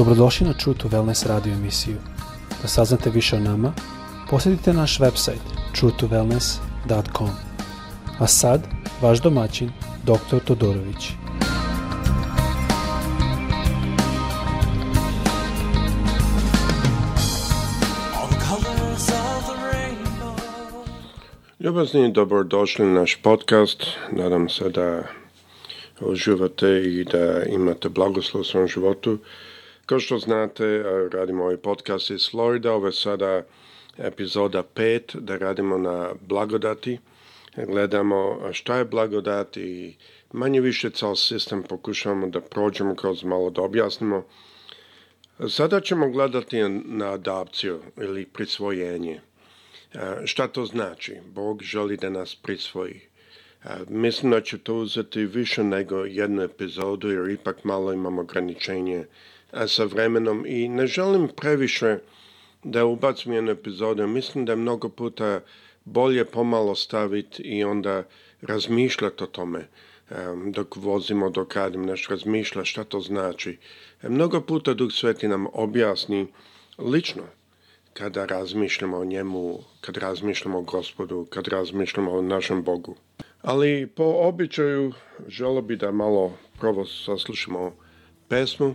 Dobrodošli na True to Wellness radio emisiju. Da saznate više o nama, posjetite naš website truetowellness.com. A sad, vaš domaćin, dr. Todorović. Ljubazni, dobrodošli na naš podcast. Nadam se da uživate i da imate blagoslov u svom životu. Kao što znate, e, radimo ovaj podcast iz Florida, ovo je sada epizoda 5, da radimo na blagodati. Gledamo šta je blagodat i manje više cao sistem pokušavamo da prođemo kroz malo da objasnimo. Sada ćemo gledati na adapciju ili prisvojenje. E, šta to znači? Bog želi da nas prisvoji. E, mislim da će to uzeti više nego jednu epizodu jer ipak malo imamo ograničenje sa vremenom i ne želim previše da ubacim jednu epizodu. Mislim da je mnogo puta bolje pomalo staviti i onda razmišljati o tome dok vozimo, dok radim nešto, razmišlja šta to znači. E, mnogo puta Duh Sveti nam objasni lično kada razmišljamo o njemu, kad razmišljamo o gospodu, kad razmišljamo o našem Bogu. Ali po običaju želo bi da malo prvo saslušamo pesmu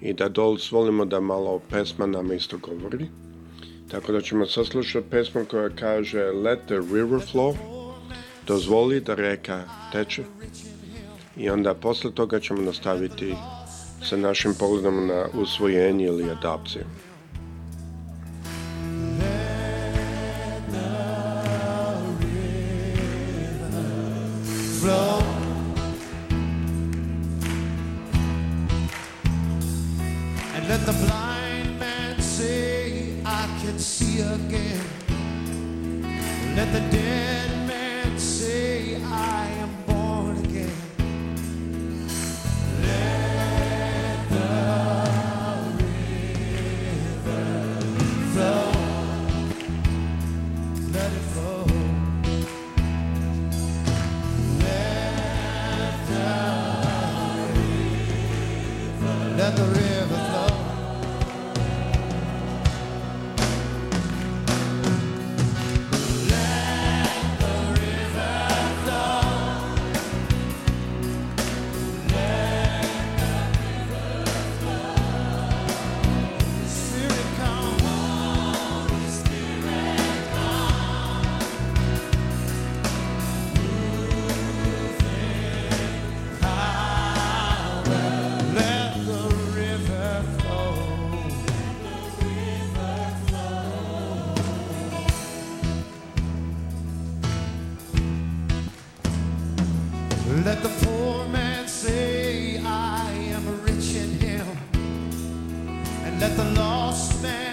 i da Dolls da malo pesma nam isto govori. Tako da ćemo saslušati pesmu koja kaže Let the river flow, dozvoli da reka teče i onda posle toga ćemo nastaviti sa našim pogledom na usvojenje ili adapciju. Let the dead man say, I am born again. Let the river flow. Let it flow. Let the river. river the lost man.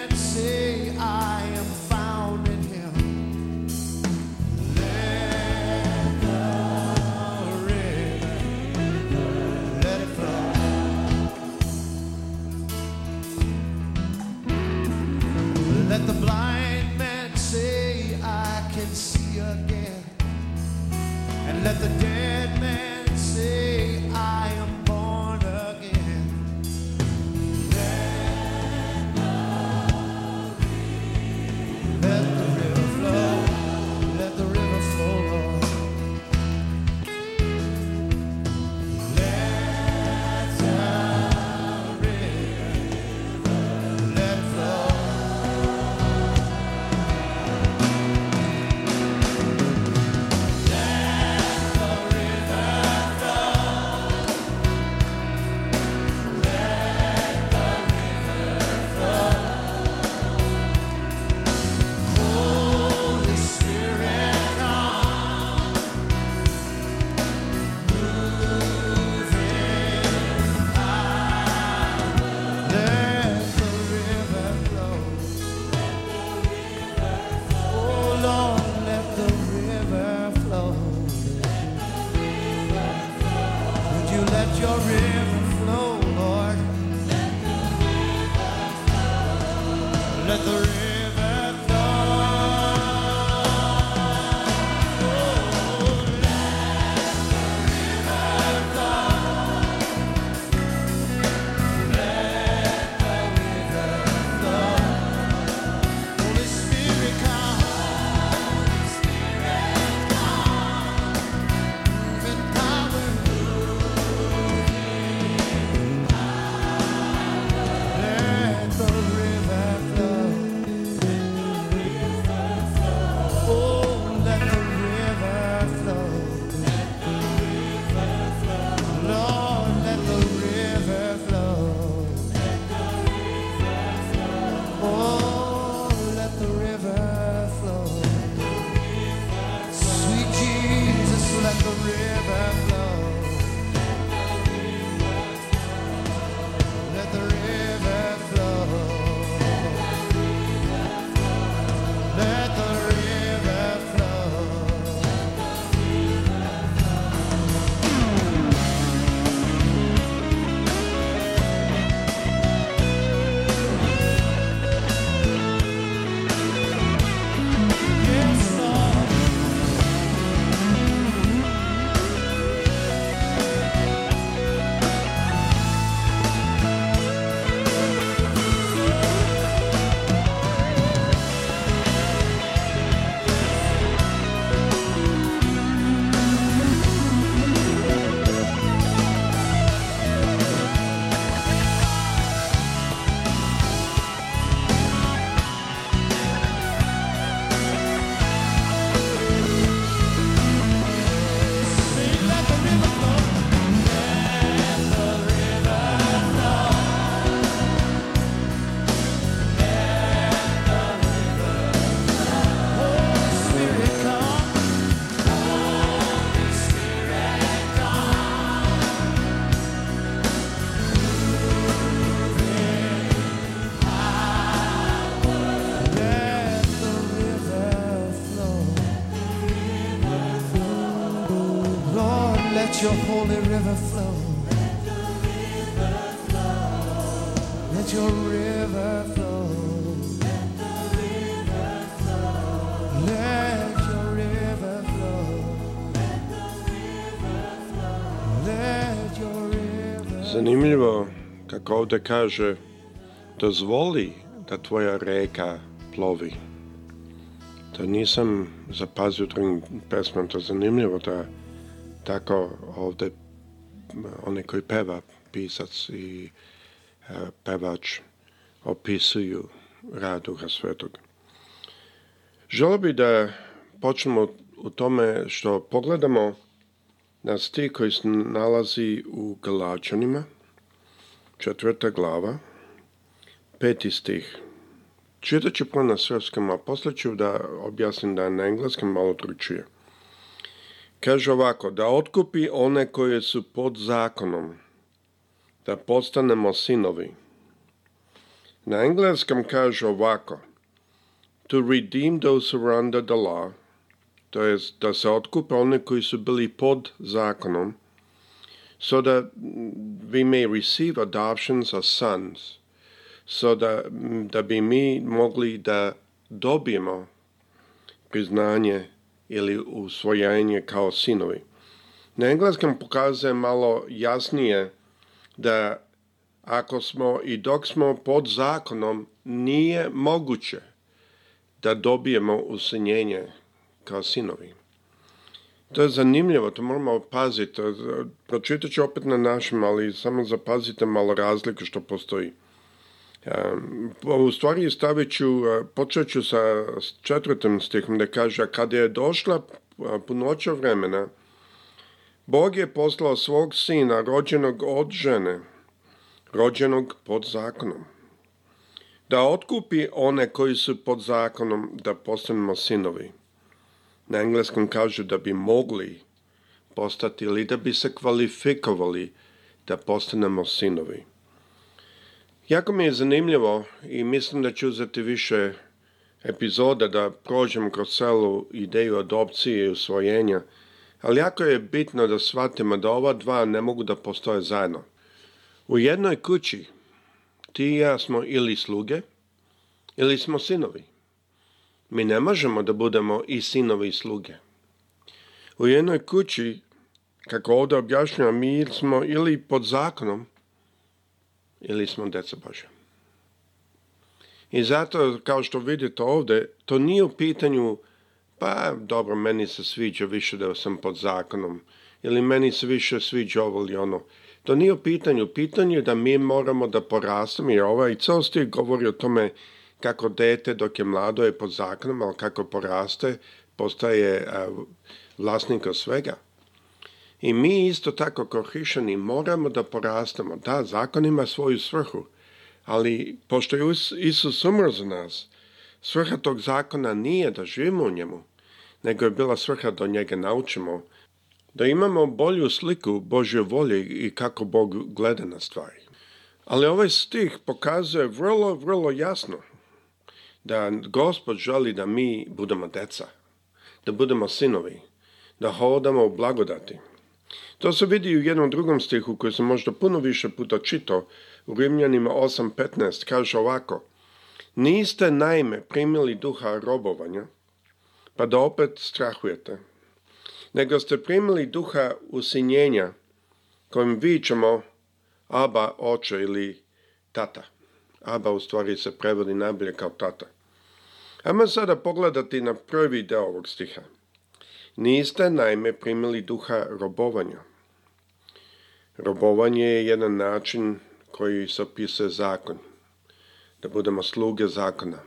your holy river flow. Let your river flow. Let your river flow. Let your river flow. Let your river flow. Let your river flow. Zanimljivo kako ovdje kaže dozvoli da tvoja reka plovi. To nisam zapazio drugim to je zanimljivo da tako ovdje oni koji peva, pisac i e, pevač opisuju rad Duha Svetog. Želio bi da počnemo u tome što pogledamo na stih koji se nalazi u Galačanima, četvrta glava, peti stih. Čitat ću po na srpskom, a poslije ću da objasnim da je na engleskom malo tručuje Kaže ovako, da otkupi one koje su pod zakonom, da postanemo sinovi. Na engleskom kaže ovako, to redeem those who are under the law, to je da se otkupe one koji su bili pod zakonom, so that we may receive adoptions as sons, so da, mm, da bi mi mogli da dobijemo priznanje ili usvojanje kao sinovi. Na engleskom pokazuje malo jasnije da ako smo i dok smo pod zakonom nije moguće da dobijemo usinjenje kao sinovi. To je zanimljivo, to moramo paziti. Pročitat ću opet na našem, ali samo zapazite malo razliku što postoji. Ehm, u stvari stavit ću, počet ću sa četvrtim stihom da kaže, kada je došla punoća vremena, Bog je poslao svog sina, rođenog od žene, rođenog pod zakonom, da otkupi one koji su pod zakonom, da postanemo sinovi. Na engleskom kažu da bi mogli postati ili da bi se kvalifikovali da postanemo sinovi. Jako mi je zanimljivo i mislim da ću uzeti više epizoda da prođem kroz celu ideju adopcije i usvojenja, ali jako je bitno da shvatimo da ova dva ne mogu da postoje zajedno. U jednoj kući ti i ja smo ili sluge, ili smo sinovi. Mi ne možemo da budemo i sinovi i sluge. U jednoj kući, kako ovdje objašnjam, mi smo ili pod zakonom, ili smo deca Božja. I zato, kao što vidite ovdje, to nije u pitanju, pa dobro, meni se sviđa više da sam pod zakonom, ili meni se više sviđa ovo ili ono. To nije u pitanju. Pitanje je da mi moramo da porastemo, jer ovaj stih govori o tome kako dete dok je mlado je pod zakonom, ali kako poraste, postaje eh, vlasnik svega. I mi isto tako kao moramo da porastemo. Da, zakon ima svoju svrhu, ali pošto je Isus umro za nas, svrha tog zakona nije da živimo u njemu, nego je bila svrha da njega naučimo, da imamo bolju sliku Božje volje i kako Bog gleda na stvari. Ali ovaj stih pokazuje vrlo, vrlo jasno da Gospod želi da mi budemo deca, da budemo sinovi, da hodamo u blagodati. To se vidi u jednom drugom stihu koji sam možda puno više puta čitao u Rimljanima 8.15. Kaže ovako, niste naime primili duha robovanja, pa da opet strahujete, nego ste primili duha usinjenja kojim vičemo aba oče ili tata. Aba u stvari se prevodi najbolje kao tata. Ajmo sada pogledati na prvi deo ovog stiha. Niste naime primili duha robovanja. Robovanje je jedan način koji se opisuje zakon. Da budemo sluge zakona.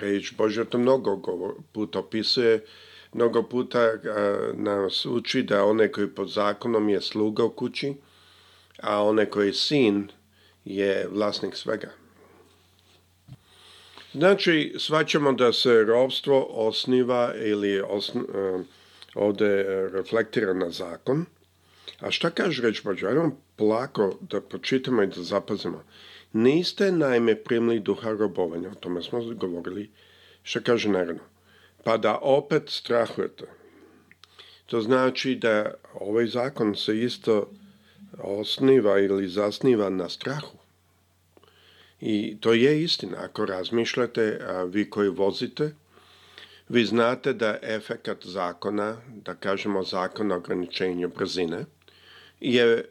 Reč Božja to mnogo puta opisuje. Mnogo puta nas uči da one koji pod zakonom je sluga u kući, a onaj koji je sin je vlasnik svega. Znači, svaćamo da se robstvo osniva ili osn, ovdje e, reflektira na zakon. A šta kaže reč Mađarom? plako da pročitamo i da zapazimo. Niste najme primili duha robovanja, o tome smo govorili, što kaže naravno, pa da opet strahujete. To znači da ovaj zakon se isto osniva ili zasniva na strahu. I to je istina. Ako razmišljate, a vi koji vozite, vi znate da efekat zakona, da kažemo zakon o ograničenju brzine, je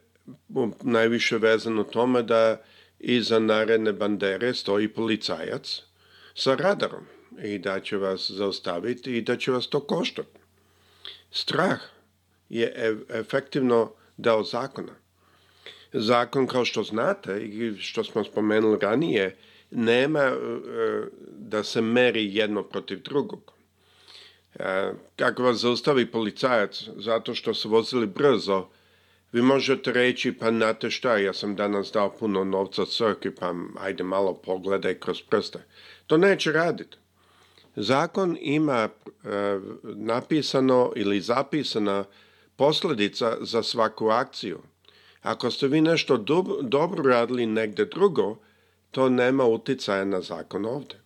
najviše vezan u tome da iza naredne bandere stoji policajac sa radarom i da će vas zaustaviti i da će vas to koštati. Strah je efektivno dao zakona. Zakon, kao što znate i što smo spomenuli ranije, nema e, e, da se meri jedno protiv drugog kako e, vas zaustavi policajac zato što su vozili brzo, vi možete reći, pa znate šta, ja sam danas dao puno novca crkvi, pa ajde malo pogledaj kroz prste. To neće raditi. Zakon ima e, napisano ili zapisana posljedica za svaku akciju. Ako ste vi nešto dobro radili negdje drugo, to nema utjecaja na zakon ovdje.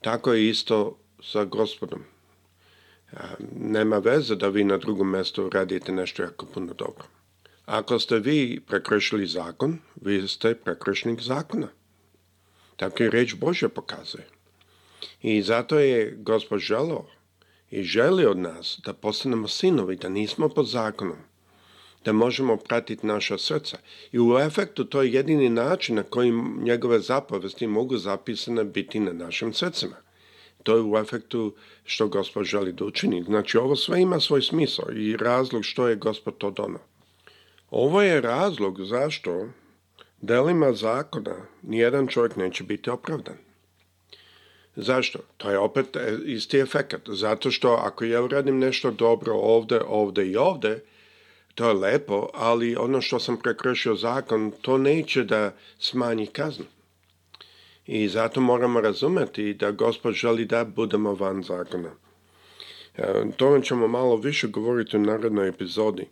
Tako je isto sa gospodom nema veze da vi na drugom mjestu radite nešto jako puno dobro. Ako ste vi prekršili zakon, vi ste prekršnik zakona. Tako je reč Bože pokazuje. I zato je Gospod žalo i želi od nas da postanemo sinovi, da nismo pod zakonom, da možemo pratiti naša srca. I u efektu to je jedini način na koji njegove zapovesti mogu zapisane biti na našim srcima. To je u efektu što gospod želi da učini. Znači ovo sve ima svoj smisao i razlog što je gospod to dono. Ovo je razlog zašto delima zakona nijedan čovjek neće biti opravdan. Zašto? To je opet e, isti efekat. Zato što ako ja uradim nešto dobro ovdje, ovdje i ovdje, to je lepo, ali ono što sam prekršio zakon, to neće da smanji kaznu. I zato moramo razumeti da Gospod želi da budemo van zakona. To e, tome ćemo malo više govoriti u narodnoj epizodi.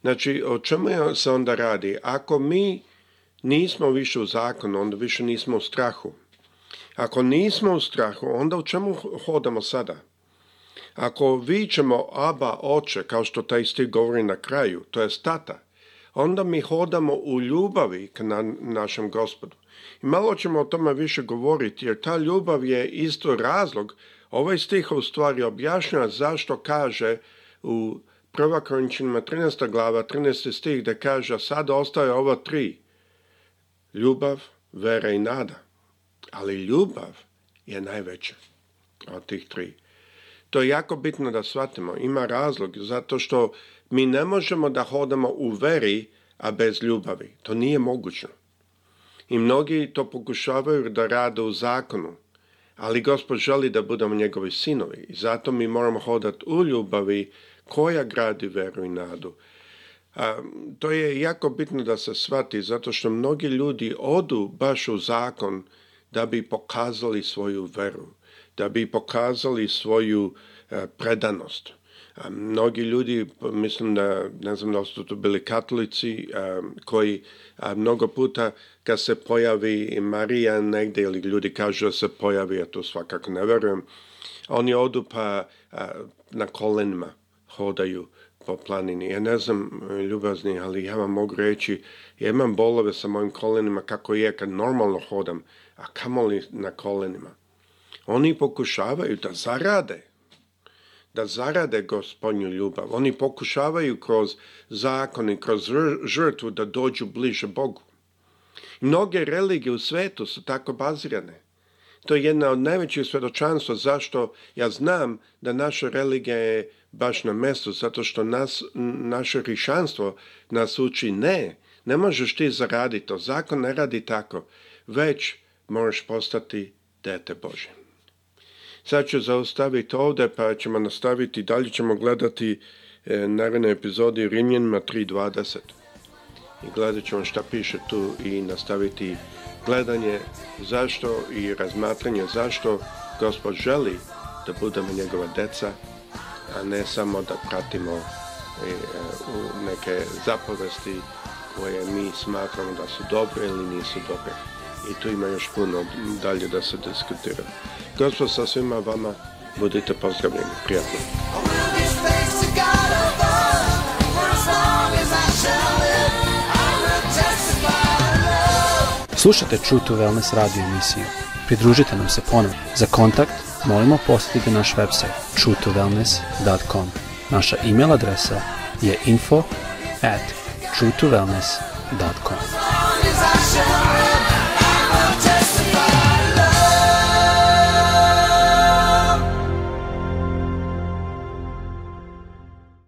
Znači, o čemu se onda radi? Ako mi nismo više u zakonu, onda više nismo u strahu. Ako nismo u strahu, onda u čemu hodamo sada? Ako vićemo aba oče, kao što taj stih govori na kraju, to je tata, onda mi hodamo u ljubavi k na našem gospodu. I malo ćemo o tome više govoriti jer ta ljubav je isto razlog. Ovaj stih u stvari objašnjava zašto kaže u prva 13. glava 13. stih da kaže sada ostaje ova tri. Ljubav, vera i nada. Ali ljubav je najveća od tih tri. To je jako bitno da shvatimo. Ima razlog zato što mi ne možemo da hodamo u veri, a bez ljubavi. To nije moguće. I mnogi to pokušavaju da rade u zakonu, ali Gospod želi da budemo njegovi sinovi i zato mi moramo hodati u ljubavi koja gradi veru i nadu. to je jako bitno da se shvati zato što mnogi ljudi odu baš u zakon da bi pokazali svoju veru, da bi pokazali svoju e, predanost mnogi ljudi, pa mislim da, ne znam da su to bili katolici, koji mnogo puta kad se pojavi Marija negdje ili ljudi kažu da se pojavi, ja to svakako ne verujem, oni odu pa na kolenima hodaju po planini. Ja ne znam, ljubazni, ali ja vam mogu reći, ja imam bolove sa mojim kolenima kako je kad normalno hodam, a kamoli na kolenima. Oni pokušavaju da zarade, da zarade gospodnju ljubav. Oni pokušavaju kroz zakon i kroz žrtvu da dođu bliže Bogu. Mnoge religije u svetu su tako bazirane. To je jedna od najvećih svjedočanstva zašto ja znam da naša religija je baš na mjestu, zato što nas, naše rišanstvo nas uči ne, ne možeš ti zaraditi to, zakon ne radi tako, već moraš postati dete Bože. Sad ću zaustaviti ovdje pa ćemo nastaviti, dalje ćemo gledati naravne naredne epizode Rimljenima 3.20. I gledat ćemo šta piše tu i nastaviti gledanje zašto i razmatranje zašto Gospod želi da budemo njegova deca, a ne samo da pratimo e, neke zapovesti koje mi smatramo da su dobre ili nisu dobre i tu ima još puno dalje da se diskutira. Gospod sa svima vama, budite pozdravljeni, prijatno. Slušate True Wellness radio emisiju. Pridružite nam se ponovno. Za kontakt molimo posjetite naš website truetowellness.com. Naša e-mail adresa je info at truetowellness.com.